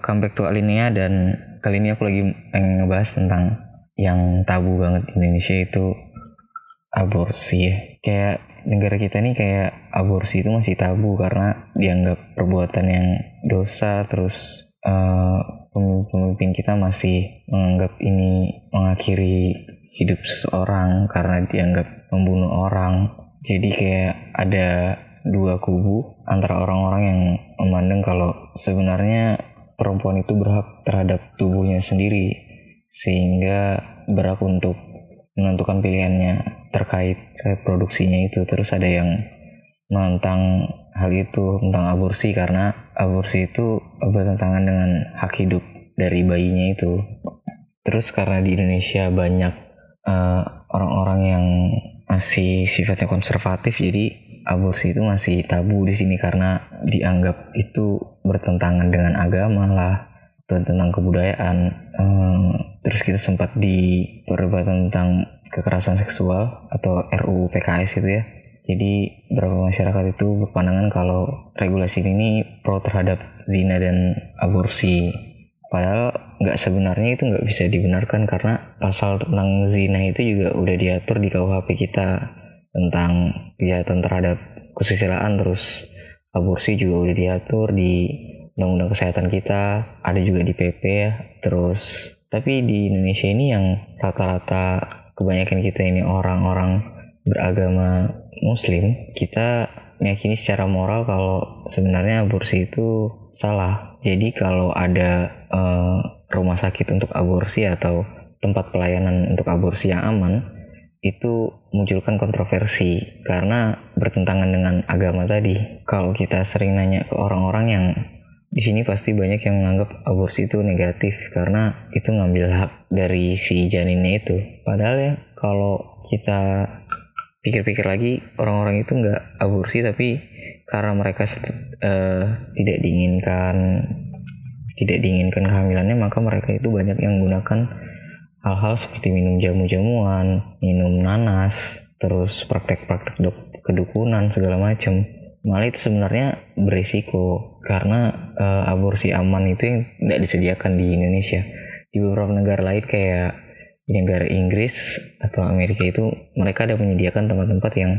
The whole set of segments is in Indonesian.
comeback to Alinea dan kali ini aku lagi pengen ngebahas tentang yang tabu banget Indonesia itu aborsi ya. Kayak negara kita nih kayak aborsi itu masih tabu karena dianggap perbuatan yang dosa terus uh, pemimpin kita masih menganggap ini mengakhiri hidup seseorang karena dianggap membunuh orang. Jadi kayak ada dua kubu antara orang-orang yang memandang kalau sebenarnya perempuan itu berhak terhadap tubuhnya sendiri sehingga berhak untuk menentukan pilihannya terkait reproduksinya itu. Terus ada yang menentang hal itu tentang aborsi karena aborsi itu bertentangan dengan hak hidup dari bayinya itu. Terus karena di Indonesia banyak eh, orang-orang uh, yang masih sifatnya konservatif jadi aborsi itu masih tabu di sini karena dianggap itu bertentangan dengan agama lah tentang kebudayaan. Hmm, terus kita sempat di perdebatan tentang kekerasan seksual atau RUU PKS itu ya. Jadi beberapa masyarakat itu berpandangan kalau regulasi ini pro terhadap zina dan aborsi. Padahal nggak sebenarnya itu nggak bisa dibenarkan karena pasal tentang zina itu juga udah diatur di KUHP kita tentang kejahatan terhadap kesusilaan terus aborsi juga udah diatur di undang-undang kesehatan kita ada juga di PP ya terus tapi di Indonesia ini yang rata-rata kebanyakan kita ini orang-orang beragama muslim kita meyakini secara moral kalau sebenarnya aborsi itu salah. Jadi kalau ada uh, rumah sakit untuk aborsi atau tempat pelayanan untuk aborsi yang aman itu munculkan kontroversi karena bertentangan dengan agama tadi. Kalau kita sering nanya ke orang-orang yang di sini pasti banyak yang menganggap aborsi itu negatif karena itu ngambil hak dari si janinnya itu. Padahal ya kalau kita pikir-pikir lagi orang-orang itu nggak aborsi tapi karena mereka uh, tidak diinginkan tidak diinginkan kehamilannya maka mereka itu banyak yang menggunakan hal-hal seperti minum jamu-jamuan, minum nanas, terus praktek-praktek kedukunan segala macam. Malah itu sebenarnya berisiko karena uh, aborsi aman itu yang tidak disediakan di Indonesia. Di beberapa negara lain kayak di negara Inggris atau Amerika itu mereka ada menyediakan tempat-tempat yang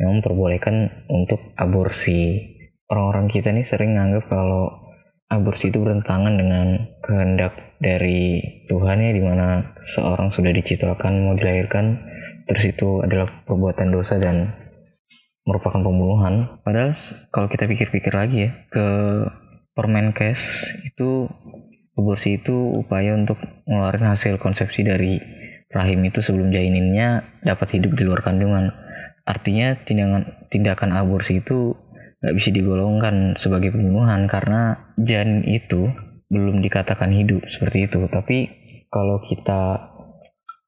memang memperbolehkan untuk aborsi. Orang-orang kita nih sering nganggap kalau aborsi itu bertentangan dengan kehendak dari Tuhan ya di mana seorang sudah diciptakan mau dilahirkan terus itu adalah perbuatan dosa dan merupakan pembunuhan. Padahal kalau kita pikir-pikir lagi ya ke Permenkes itu aborsi itu upaya untuk mengeluarkan hasil konsepsi dari rahim itu sebelum jaininnya dapat hidup di luar kandungan. Artinya tindakan tindakan aborsi itu nggak bisa digolongkan sebagai pembunuhan karena janin itu belum dikatakan hidup seperti itu. Tapi kalau kita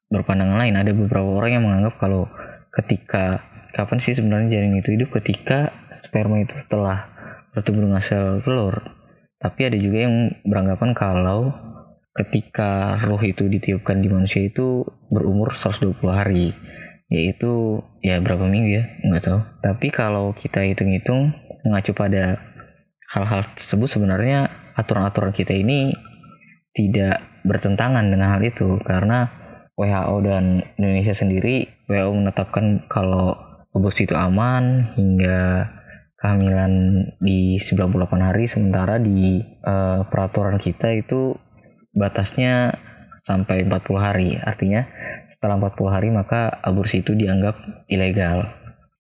berpandangan lain ada beberapa orang yang menganggap kalau ketika kapan sih sebenarnya janin itu hidup? Ketika sperma itu setelah bertemu dengan sel telur. Tapi ada juga yang beranggapan kalau ketika roh itu ditiupkan di manusia itu berumur 120 hari. Yaitu ya berapa minggu ya? Nggak tahu. Tapi kalau kita hitung-hitung mengacu pada hal-hal tersebut sebenarnya aturan-aturan kita ini tidak bertentangan dengan hal itu. Karena WHO dan Indonesia sendiri WHO menetapkan kalau aborsi itu aman hingga kehamilan di 98 hari sementara di uh, peraturan kita itu batasnya sampai 40 hari. Artinya setelah 40 hari maka aborsi itu dianggap ilegal.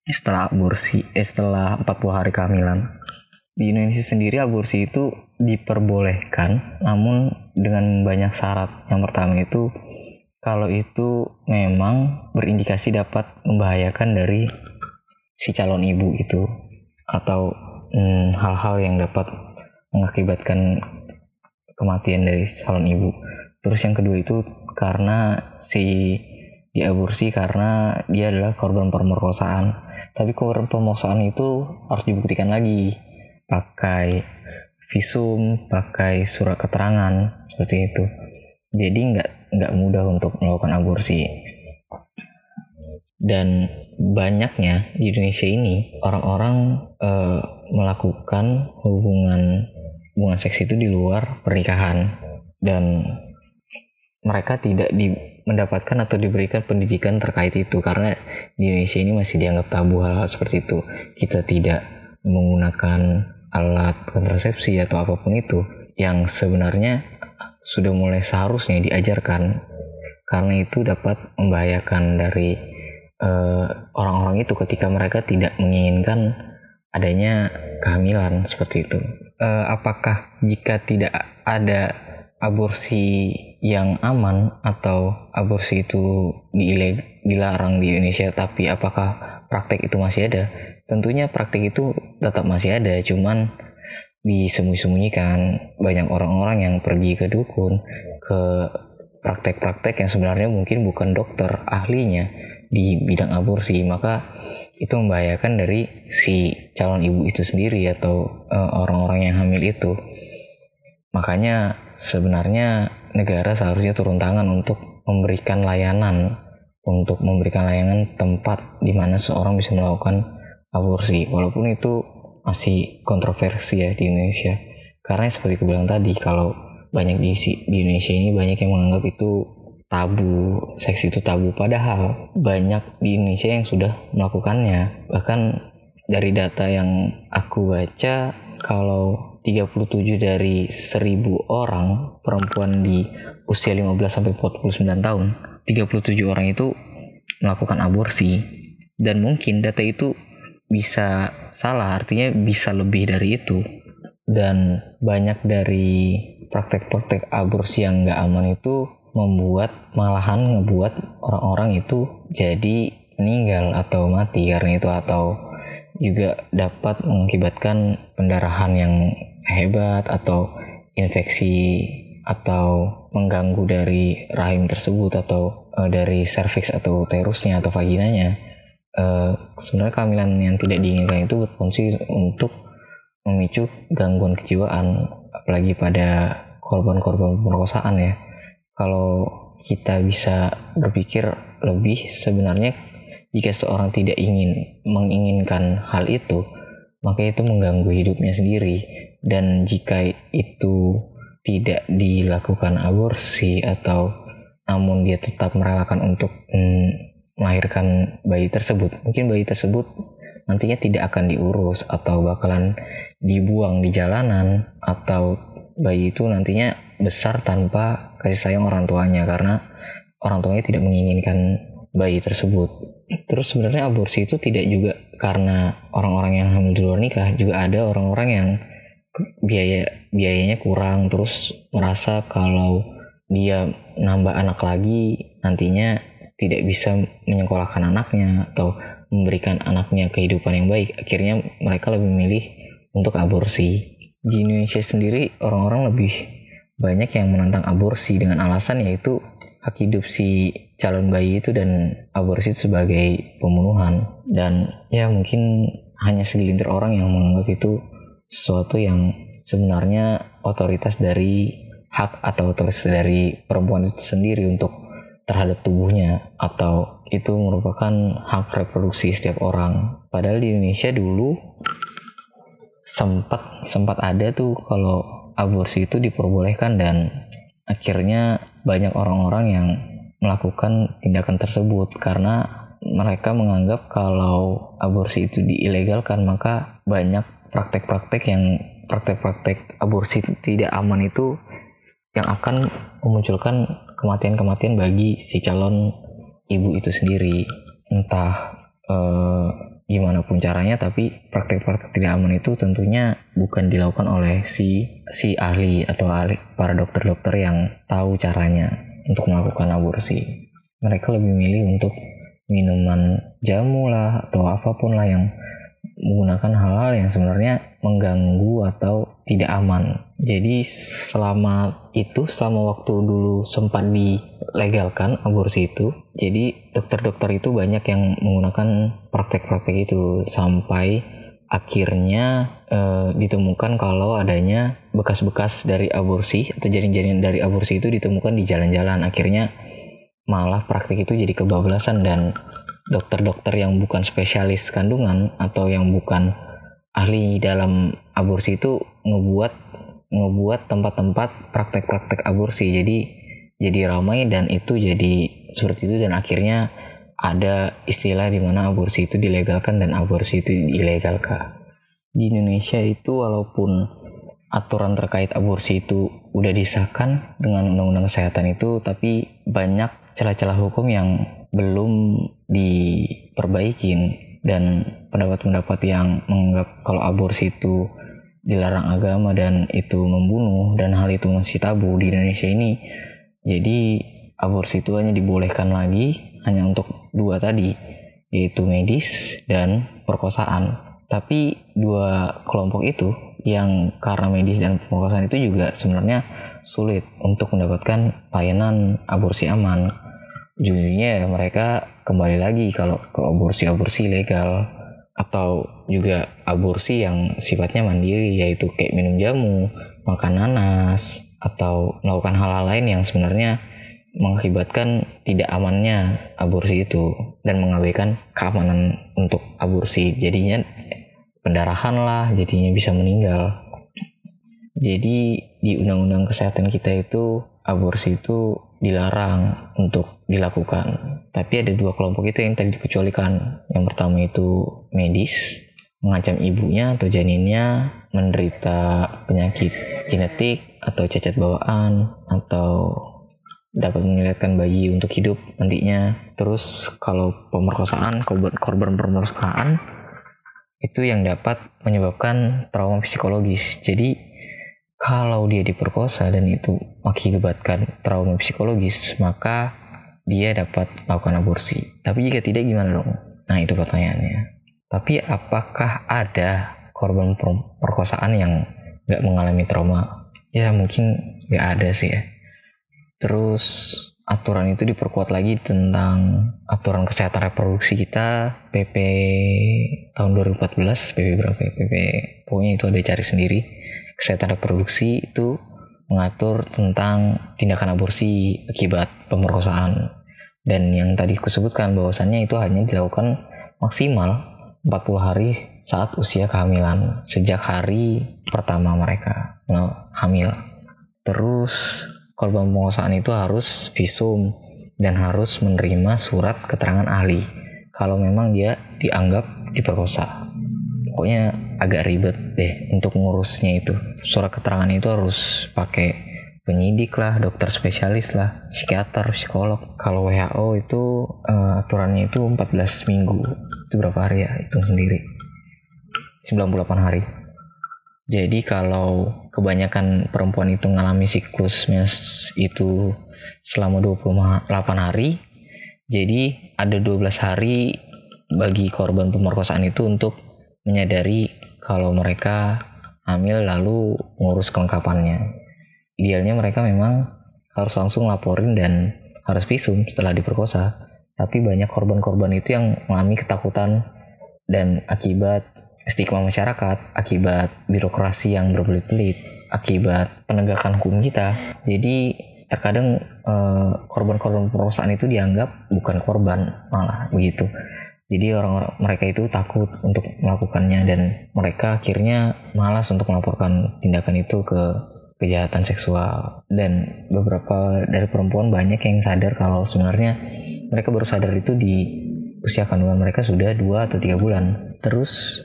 Setelah aborsi eh, setelah 40 hari kehamilan di Indonesia sendiri aborsi itu diperbolehkan namun dengan banyak syarat. Yang pertama itu kalau itu memang berindikasi dapat membahayakan dari si calon ibu itu atau hmm, hal-hal hmm, yang dapat mengakibatkan kematian dari calon ibu. Terus yang kedua itu karena si diaborsi karena dia adalah korban pemerkosaan. Tapi korban pemerkosaan itu harus dibuktikan lagi pakai visum, pakai surat keterangan seperti itu. Jadi nggak nggak mudah untuk melakukan aborsi. Dan banyaknya di Indonesia ini orang-orang e, melakukan hubungan hubungan seks itu di luar pernikahan dan mereka tidak di, mendapatkan atau diberikan pendidikan terkait itu karena di Indonesia ini masih dianggap tabu hal, hal seperti itu kita tidak menggunakan alat kontrasepsi atau apa pun itu yang sebenarnya sudah mulai seharusnya diajarkan karena itu dapat membahayakan dari eh, orang-orang uh, itu ketika mereka tidak menginginkan adanya kehamilan seperti itu. Uh, apakah jika tidak ada aborsi yang aman atau aborsi itu dilarang di Indonesia tapi apakah praktek itu masih ada? Tentunya praktek itu tetap masih ada, cuman disembunyi-sembunyikan. Banyak orang-orang yang pergi ke dukun ke praktek-praktek yang sebenarnya mungkin bukan dokter ahlinya di bidang aborsi. Maka itu membahayakan dari si calon ibu itu sendiri atau uh, orang-orang yang hamil itu. Makanya sebenarnya negara seharusnya turun tangan untuk memberikan layanan untuk memberikan layanan tempat di mana seorang bisa melakukan aborsi. Walaupun itu masih kontroversi ya di Indonesia. Karena seperti aku bilang tadi kalau banyak di, di Indonesia ini banyak yang menganggap itu tabu seks itu tabu. Padahal banyak di Indonesia yang sudah melakukannya. Bahkan dari data yang aku baca kalau 37 dari 1000 orang perempuan di usia 15 sampai 49 tahun 37 orang itu melakukan aborsi. Dan mungkin data itu bisa salah artinya bisa lebih dari itu. Dan banyak dari praktek-praktek aborsi yang nggak aman itu membuat malahan ngebuat orang-orang itu jadi meninggal atau mati karena itu atau juga dapat mengakibatkan pendarahan yang hebat atau infeksi atau mengganggu dari rahim tersebut atau uh, dari serviks atau uterusnya atau vaginanya. Uh, sebenarnya kehamilan yang tidak diinginkan itu berfungsi untuk memicu gangguan kejiwaan apalagi pada korban-korban pemerkosaan ya. Kalau kita bisa berpikir lebih sebenarnya jika seorang tidak ingin menginginkan hal itu maka itu mengganggu hidupnya sendiri. Dan jika itu tidak dilakukan aborsi atau namun dia tetap merelakan untuk mm, melahirkan bayi tersebut mungkin bayi tersebut nantinya tidak akan diurus atau bakalan dibuang di jalanan atau bayi itu nantinya besar tanpa kasih sayang orang tuanya karena orang tuanya tidak menginginkan bayi tersebut terus sebenarnya aborsi itu tidak juga karena orang-orang yang hamil di luar nikah juga ada orang-orang yang biaya biayanya kurang terus merasa kalau dia nambah anak lagi nantinya tidak bisa menyekolahkan anaknya atau memberikan anaknya kehidupan yang baik. Akhirnya mereka lebih memilih untuk aborsi. Di Indonesia sendiri orang-orang lebih banyak yang menentang aborsi dengan alasan yaitu hak hidup si calon bayi itu dan aborsi itu sebagai pembunuhan dan ya mungkin hanya segelintir orang yang menganggap itu sesuatu yang sebenarnya otoritas dari hak atau otoritas dari perempuan itu sendiri untuk terhadap tubuhnya atau itu merupakan hak reproduksi setiap orang. Padahal di Indonesia dulu sempat sempat ada tuh kalau aborsi itu diperbolehkan dan akhirnya banyak orang-orang yang melakukan tindakan tersebut karena mereka menganggap kalau aborsi itu diilegalkan maka banyak praktek-praktek yang praktek-praktek aborsi tidak aman itu yang akan memunculkan kematian-kematian bagi si calon ibu itu sendiri. Entah eh, gimana pun caranya tapi praktek-praktek tidak aman itu tentunya bukan dilakukan oleh si si ahli atau ahli para dokter-dokter yang tahu caranya untuk melakukan aborsi mereka lebih milih untuk minuman jamu lah atau apa pun lah yang menggunakan hal-hal yang sebenarnya mengganggu atau tidak aman. Jadi selama itu, selama waktu dulu sempat dilegalkan aborsi itu, jadi dokter-dokter itu banyak yang menggunakan praktek-praktek itu sampai akhirnya e, ditemukan kalau adanya bekas-bekas dari aborsi atau jaring-jaring dari aborsi itu ditemukan di jalan-jalan. Akhirnya malah praktek itu jadi kebablasan dan dokter-dokter yang bukan spesialis kandungan atau yang bukan ahli dalam aborsi itu ngebuat ngebuat tempat-tempat praktek-praktek aborsi. Jadi jadi ramai dan itu jadi seperti itu dan akhirnya ada istilah di mana aborsi itu dilegalkan dan aborsi itu ilegalkan di Indonesia itu walaupun aturan terkait aborsi itu udah disahkan dengan undang-undang kesehatan itu tapi banyak celah-celah hukum yang belum diperbaikin. Dan pendapat-pendapat yang menganggap kalau aborsi itu dilarang agama dan itu membunuh dan hal itu masih tabu di Indonesia ini. Jadi aborsi itu hanya dibolehkan lagi hanya untuk dua tadi yaitu medis dan perkosaan. Tapi dua kelompok itu yang karena medis dan pemerkosaan itu juga sebenarnya sulit untuk mendapatkan layanan aborsi aman. Ujungnya mereka kembali lagi kalau ke aborsi-aborsi legal atau juga aborsi yang sifatnya mandiri yaitu kayak minum jamu, makan nanas atau melakukan hal-hal lain yang sebenarnya mengakibatkan tidak amannya aborsi itu dan mengabaikan keamanan untuk aborsi. Jadinya pendarahan lah jadinya bisa meninggal. Jadi di undang-undang kesehatan kita itu aborsi itu dilarang untuk dilakukan. Tapi ada dua kelompok itu yang tadi dikecualikan. Yang pertama itu medis, mengancam ibunya atau janinnya menderita penyakit genetik atau cacat bawaan atau dapat menyulitkan bayi untuk hidup nantinya. Terus kalau pemerkosaan, korban, korban pemerkosaan itu yang dapat menyebabkan trauma psikologis. Jadi kalau dia diperkosa dan itu mengakibatkan trauma psikologis, maka dia dapat melakukan aborsi. Tapi jika tidak gimana dong? Nah itu pertanyaannya. Tapi apakah ada korban perkosaan yang nggak mengalami trauma? Ya mungkin nggak ada sih ya. Terus aturan itu diperkuat lagi tentang aturan kesehatan reproduksi kita PP tahun 2014 PP berapa ya? PP pokoknya itu ada cari sendiri kesehatan reproduksi itu mengatur tentang tindakan aborsi akibat pemerkosaan. Dan yang tadi aku sebutkan bahwasannya itu hanya dilakukan maksimal 40 hari saat usia kehamilan sejak hari pertama mereka hamil. Terus korban pemerkosaan itu harus visum dan harus menerima surat keterangan ahli kalau memang dia dianggap diperkosa pokoknya agak ribet deh untuk ngurusnya itu surat keterangan itu harus pakai penyidik lah, dokter spesialis lah, psikiater, psikolog. Kalau WHO itu uh, aturannya itu 14 minggu. Itu berapa hari ya? Hitung sendiri. 98 hari. Jadi kalau kebanyakan perempuan itu ngalami siklus mes itu selama 28 hari, jadi ada 12 hari bagi korban pemerkosaan itu untuk menyadari kalau mereka hamil lalu ngurus kelengkapannya. Idealnya mereka memang harus langsung laporin dan harus visum setelah diperkosa. Tapi banyak korban-korban itu yang mengalami ketakutan dan akibat stigma masyarakat, akibat birokrasi yang berbelit-belit, akibat penegakan hukum kita. Jadi terkadang eh, korban-korban perusahaan itu dianggap bukan korban malah begitu jadi orang-orang mereka itu takut untuk melakukannya dan mereka akhirnya malas untuk melaporkan tindakan itu ke kejahatan seksual. Dan beberapa dari perempuan banyak yang sadar kalau sebenarnya mereka baru sadar itu di usia kandungan mereka sudah dua atau tiga bulan. Terus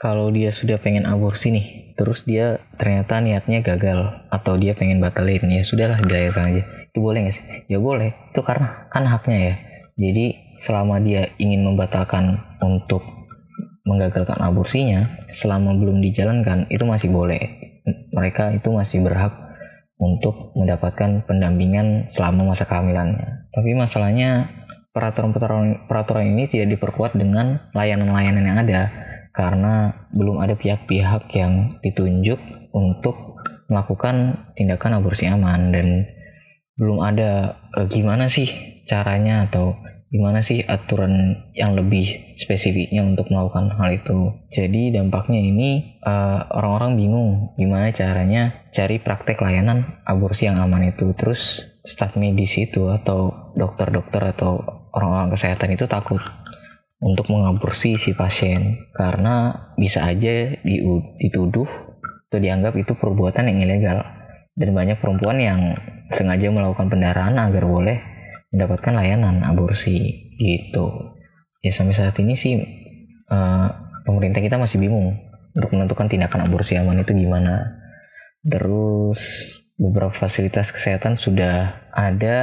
kalau dia sudah pengen aborsi nih terus dia ternyata niatnya gagal atau dia pengen batalin ya sudahlah dilahirkan aja. Itu boleh gak sih? Ya boleh itu karena kan haknya ya. Jadi selama dia ingin membatalkan untuk menggagalkan aborsinya, selama belum dijalankan itu masih boleh. Mereka itu masih berhak untuk mendapatkan pendampingan selama masa kehamilannya. Tapi masalahnya peraturan-peraturan peraturan ini tidak diperkuat dengan layanan-layanan yang ada karena belum ada pihak-pihak yang ditunjuk untuk melakukan tindakan aborsi aman dan belum ada e, gimana sih caranya atau gimana sih aturan yang lebih spesifiknya untuk melakukan hal itu. Jadi dampaknya ini uh, orang-orang bingung gimana caranya cari praktek layanan aborsi yang aman itu. Terus staf medis itu atau dokter-dokter atau orang-orang kesehatan itu takut untuk mengaborsi si pasien karena bisa aja dituduh atau dianggap itu perbuatan yang ilegal dan banyak perempuan yang sengaja melakukan pendarahan agar boleh mendapatkan layanan aborsi gitu. Ya sampai saat ini sih uh, pemerintah kita masih bingung untuk menentukan tindakan aborsi aman itu gimana. Terus beberapa fasilitas kesehatan sudah ada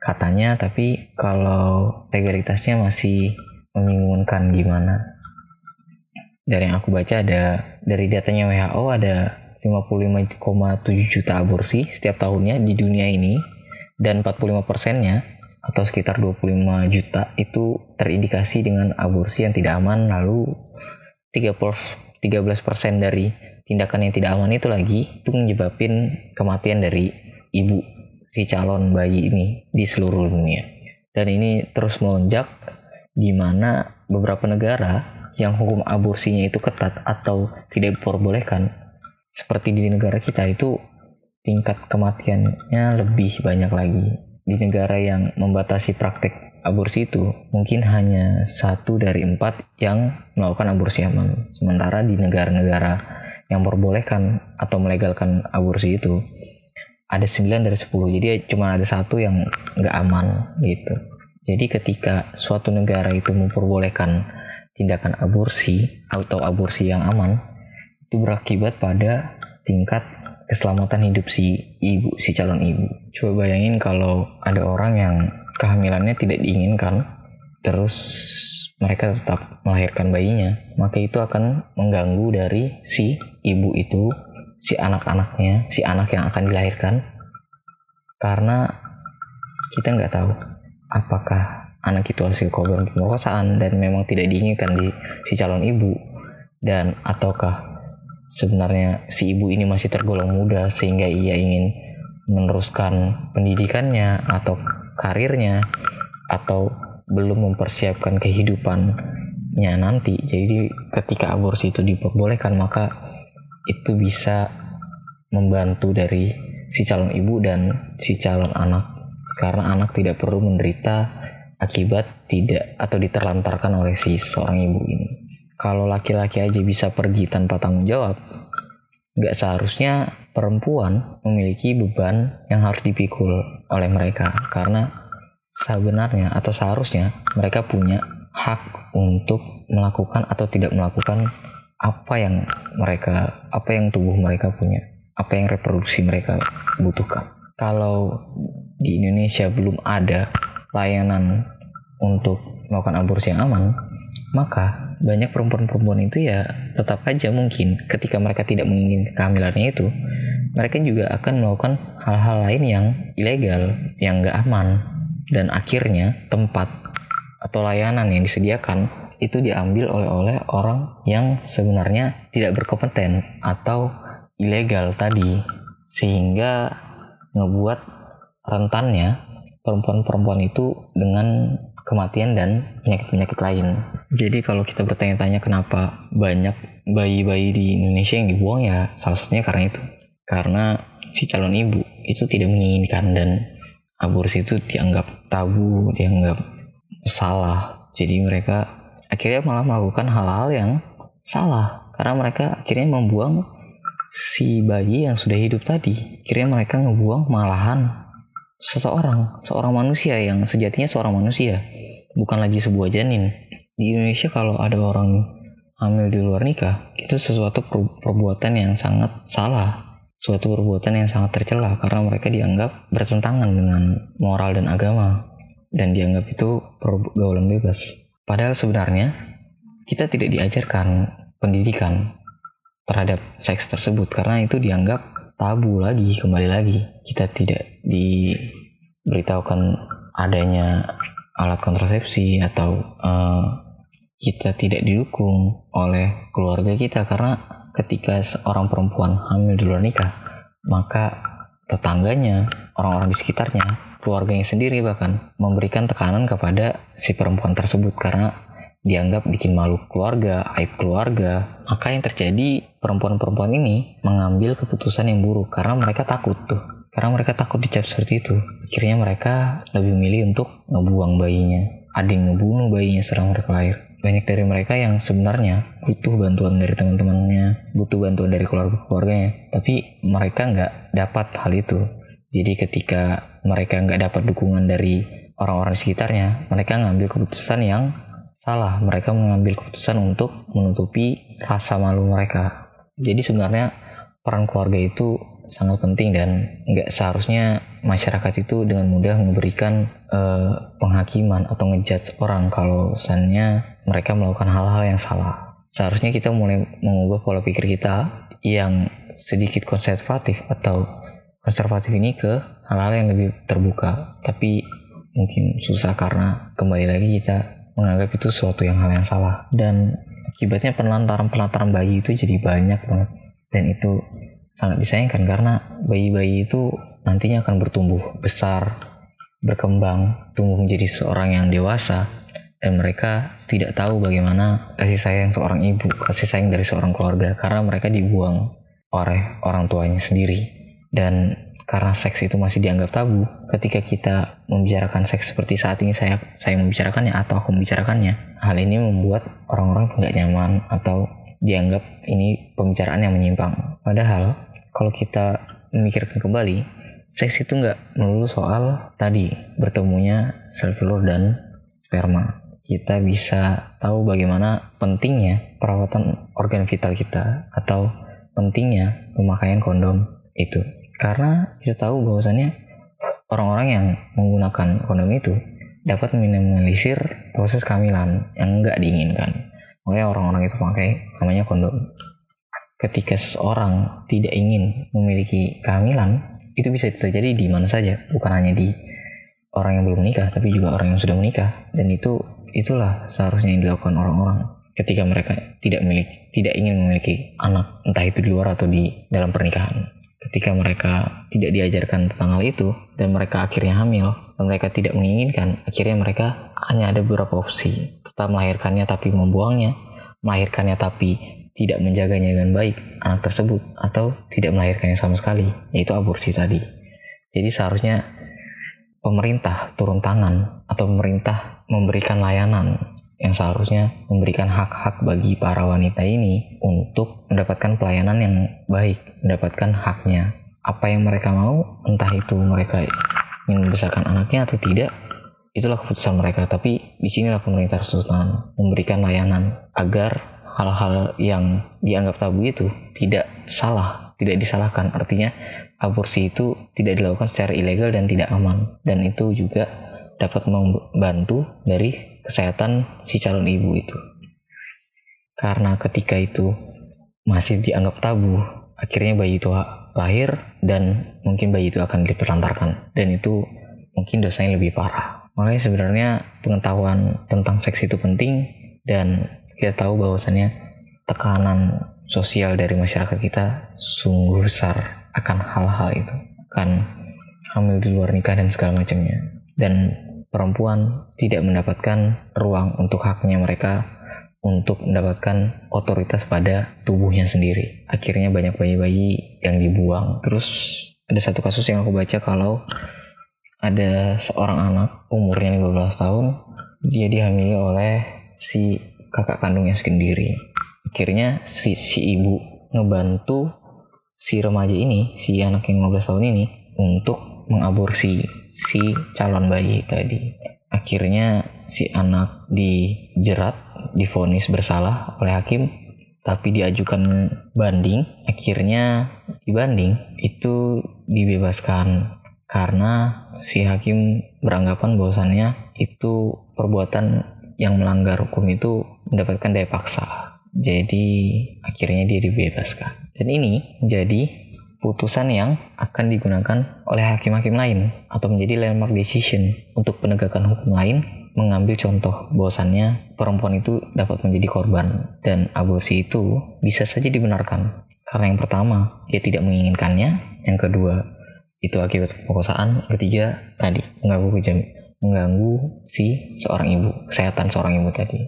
katanya tapi kalau legalitasnya masih membingungkan gimana. Dari yang aku baca ada dari datanya WHO ada 55,7 juta aborsi setiap tahunnya di dunia ini dan 45 persennya atau sekitar 25 juta itu terindikasi dengan aborsi yang tidak aman lalu 30 13 persen dari tindakan yang tidak aman itu lagi itu menyebabkan kematian dari ibu si calon bayi ini di seluruh dunia. Dan ini terus melonjak di mana beberapa negara yang hukum aborsinya itu ketat atau tidak diperbolehkan seperti di negara kita itu tingkat kematiannya lebih banyak lagi di negara yang membatasi praktek aborsi itu mungkin hanya satu dari empat yang melakukan aborsi aman. Sementara di negara-negara yang memperbolehkan atau melegalkan aborsi itu ada 9 dari 10 jadi cuma ada satu yang nggak aman gitu. Jadi ketika suatu negara itu memperbolehkan tindakan aborsi atau aborsi yang aman itu berakibat pada tingkat keselamatan hidup si ibu, si calon ibu. Coba bayangin kalau ada orang yang kehamilannya tidak diinginkan, terus mereka tetap melahirkan bayinya, maka itu akan mengganggu dari si ibu itu, si anak-anaknya, si anak yang akan dilahirkan, karena kita nggak tahu apakah anak itu hasil korban pemerkosaan dan memang tidak diinginkan di si calon ibu dan ataukah sebenarnya si ibu ini masih tergolong muda sehingga ia ingin meneruskan pendidikannya atau karirnya atau belum mempersiapkan kehidupannya nanti jadi ketika aborsi itu diperbolehkan maka itu bisa membantu dari si calon ibu dan si calon anak karena anak tidak perlu menderita akibat tidak atau diterlantarkan oleh si seorang ibu ini. Kalau laki-laki aja bisa pergi tanpa tanggung jawab, nggak seharusnya perempuan memiliki beban yang harus dipikul oleh mereka karena sebenarnya atau seharusnya mereka punya hak untuk melakukan atau tidak melakukan apa yang mereka apa yang tubuh mereka punya apa yang reproduksi mereka butuhkan. Kalau di Indonesia belum ada layanan untuk melakukan aborsi yang aman, maka banyak perempuan-perempuan itu ya tetap aja mungkin ketika mereka tidak menginginkan kehamilannya itu, mereka juga akan melakukan hal-hal lain yang ilegal, yang gak aman, dan akhirnya tempat atau layanan yang disediakan itu diambil oleh oleh orang yang sebenarnya tidak berkompeten atau ilegal tadi. Sehingga ngebuat rentannya perempuan-perempuan itu dengan kematian dan penyakit-penyakit lain. Jadi kalau kita bertanya-tanya kenapa banyak bayi-bayi di Indonesia yang dibuang ya salah satunya karena itu. Karena si calon ibu itu tidak menginginkan dan aborsi itu dianggap tabu, dianggap salah. Jadi mereka akhirnya malah melakukan hal-hal yang salah karena mereka akhirnya membuang si bayi yang sudah hidup tadi. Akhirnya mereka ngebuang malahan seseorang, seorang manusia yang sejatinya seorang manusia, bukan lagi sebuah janin. Di Indonesia kalau ada orang hamil di luar nikah, itu sesuatu perbuatan yang sangat salah, suatu perbuatan yang sangat tercela karena mereka dianggap bertentangan dengan moral dan agama dan dianggap itu pergaulan bebas. Padahal sebenarnya kita tidak diajarkan pendidikan terhadap seks tersebut karena itu dianggap tabu lagi kembali lagi. Kita tidak diberitahukan adanya alat kontrasepsi atau uh, kita tidak didukung oleh keluarga kita. Karena ketika seorang perempuan hamil di luar nikah maka tetangganya orang-orang di sekitarnya keluarganya sendiri bahkan memberikan tekanan kepada si perempuan tersebut. Karena dianggap bikin malu keluarga, aib keluarga. Maka yang terjadi perempuan-perempuan ini mengambil keputusan yang buruk karena mereka takut tuh. Karena mereka takut dicap seperti itu. Akhirnya mereka lebih memilih untuk ngebuang bayinya. Ada yang ngebunuh bayinya setelah mereka lahir. banyak dari mereka yang sebenarnya butuh bantuan dari teman-temannya, butuh bantuan dari keluarga-keluarganya, tapi mereka nggak dapat hal itu. Jadi ketika mereka nggak dapat dukungan dari orang-orang sekitarnya, mereka ngambil keputusan yang salah. Mereka mengambil keputusan untuk menutupi rasa malu mereka. Jadi sebenarnya peran keluarga itu sangat penting dan nggak seharusnya masyarakat itu dengan mudah memberikan uh, penghakiman atau ngejudge orang kalau misalnya mereka melakukan hal-hal yang salah. Seharusnya kita mulai mengubah pola pikir kita yang sedikit konservatif atau konservatif ini ke hal-hal yang lebih terbuka. Tapi mungkin susah karena kembali lagi kita menganggap itu suatu yang hal yang salah dan akibatnya penelantaran-penelantaran bayi itu jadi banyak banget dan itu sangat disayangkan karena bayi-bayi itu nantinya akan bertumbuh besar, berkembang, tumbuh menjadi seorang yang dewasa dan mereka tidak tahu bagaimana kasih sayang seorang ibu, kasih sayang dari seorang keluarga karena mereka dibuang oleh orang tuanya sendiri. Dan karena seks itu masih dianggap tabu, ketika kita membicarakan seks seperti saat ini saya saya membicarakannya atau aku membicarakannya, hal ini membuat orang-orang tidak nyaman atau dianggap ini pembicaraan yang menyimpang. Padahal kalau kita memikirkan kembali, seks itu nggak melulu soal tadi bertemunya sel dan sperma kita bisa tahu bagaimana pentingnya perawatan organ vital kita atau pentingnya pemakaian kondom itu. Karena kita tahu bahwasannya orang-orang yang menggunakan kondom itu dapat meminimalisir proses kehamilan yang nggak diinginkan. Makanya orang-orang itu pakai namanya kondom. Ketika seseorang tidak ingin memiliki kehamilan, itu bisa terjadi di mana saja, bukan hanya di orang yang belum menikah, tapi juga orang yang sudah menikah. Dan itu itulah seharusnya yang dilakukan orang-orang ketika mereka tidak memiliki tidak ingin memiliki anak entah itu di luar atau di dalam pernikahan ketika mereka tidak diajarkan tentang hal itu dan mereka akhirnya hamil dan mereka tidak menginginkan akhirnya mereka hanya ada beberapa opsi. Tetap melahirkannya tapi membuangnya melahirkannya tapi tidak menjaganya dengan baik anak tersebut atau tidak melahirkannya sama sekali yaitu aborsi tadi. Jadi seharusnya pemerintah turun tangan atau pemerintah memberikan layanan yang seharusnya memberikan hak-hak bagi para wanita ini untuk mendapatkan pelayanan yang baik, mendapatkan haknya. Apa yang mereka mau, entah itu mereka ingin membesarkan anaknya atau tidak, itulah keputusan mereka. Tapi di sinilah pemerintah tangan memberikan layanan agar hal-hal yang dianggap tabu itu tidak salah, tidak disalahkan. Artinya aborsi itu tidak dilakukan secara ilegal dan tidak aman dan itu juga dapat membantu dari kesehatan si calon ibu itu. Karena ketika itu masih dianggap tabu akhirnya bayi itu lahir dan mungkin bayi itu akan diterlantarkan dan itu mungkin dosanya lebih parah. Makanya sebenarnya pengetahuan tentang seks itu penting dan kita tahu bahwasannya tekanan sosial dari masyarakat kita sungguh besar akan hal-hal itu. Akan hamil di luar nikah dan segala macamnya. Dan perempuan tidak mendapatkan ruang untuk haknya mereka untuk mendapatkan otoritas pada tubuhnya sendiri. Akhirnya banyak bayi-bayi yang dibuang. Terus ada satu kasus yang aku baca kalau ada seorang anak umurnya 15 tahun, dia dihamili oleh si kakak kandungnya sendiri. Akhirnya si si ibu ngebantu si remaja ini, si anak yang 15 tahun ini untuk mengaborsi si calon bayi tadi. Akhirnya si anak dijerat, difonis bersalah oleh hakim, tapi diajukan banding. Akhirnya dibanding itu dibebaskan karena si hakim beranggapan bahwasannya itu perbuatan yang melanggar hukum itu mendapatkan daya paksa jadi akhirnya dia dibebaskan. Dan ini menjadi putusan yang akan digunakan oleh hakim-hakim lain atau menjadi landmark decision untuk penegakan hukum lain mengambil contoh bahwasannya perempuan itu dapat menjadi korban dan aborsi itu bisa saja dibenarkan. Karena yang pertama dia tidak menginginkannya. Yang kedua itu akibat pemerkosaan ketiga tadi mengganggu jam mengganggu si seorang ibu kesehatan seorang ibu tadi.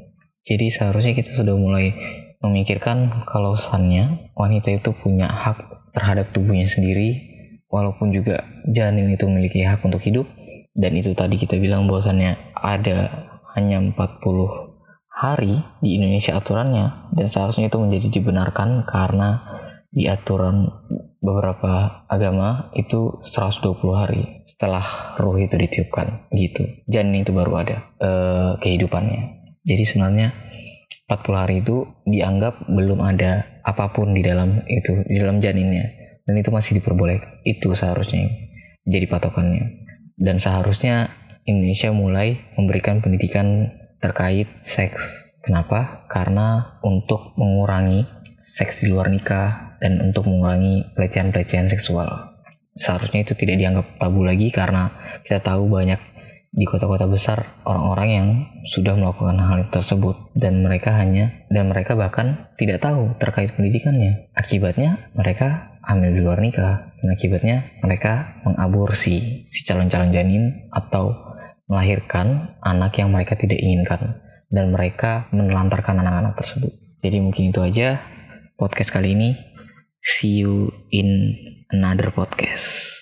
Jadi seharusnya kita sudah mulai memikirkan kalau sannya wanita itu punya hak terhadap tubuhnya sendiri walaupun juga janin itu memiliki hak untuk hidup. Dan itu tadi kita bilang bahwasannya ada hanya 40 hari di Indonesia aturannya dan seharusnya itu menjadi dibenarkan karena di aturan beberapa agama itu 120 hari setelah roh itu ditiupkan gitu. Janin itu baru ada eh, kehidupannya. Jadi sebenarnya 40 hari itu dianggap belum ada apa pun di dalam itu di dalam janinnya. Dan itu masih diperbolehkan itu seharusnya jadi patokannya. Dan seharusnya Indonesia mulai memberikan pendidikan terkait seks. Kenapa? Karena untuk mengurangi seks di luar nikah dan untuk mengurangi pelecehan-pelecehan seksual. Seharusnya itu tidak dianggap tabu lagi karena kita tahu banyak di kota-kota besar orang-orang yang sudah melakukan hal tersebut dan mereka hanya dan mereka bahkan tidak tahu terkait pendidikannya. Akibatnya mereka hamil di luar nikah dan akibatnya mereka mengaborsi si calon-calon janin atau melahirkan anak yang mereka tidak inginkan dan mereka menelantarkan anak-anak tersebut. Jadi mungkin itu aja podcast kali ini. See you in another podcast.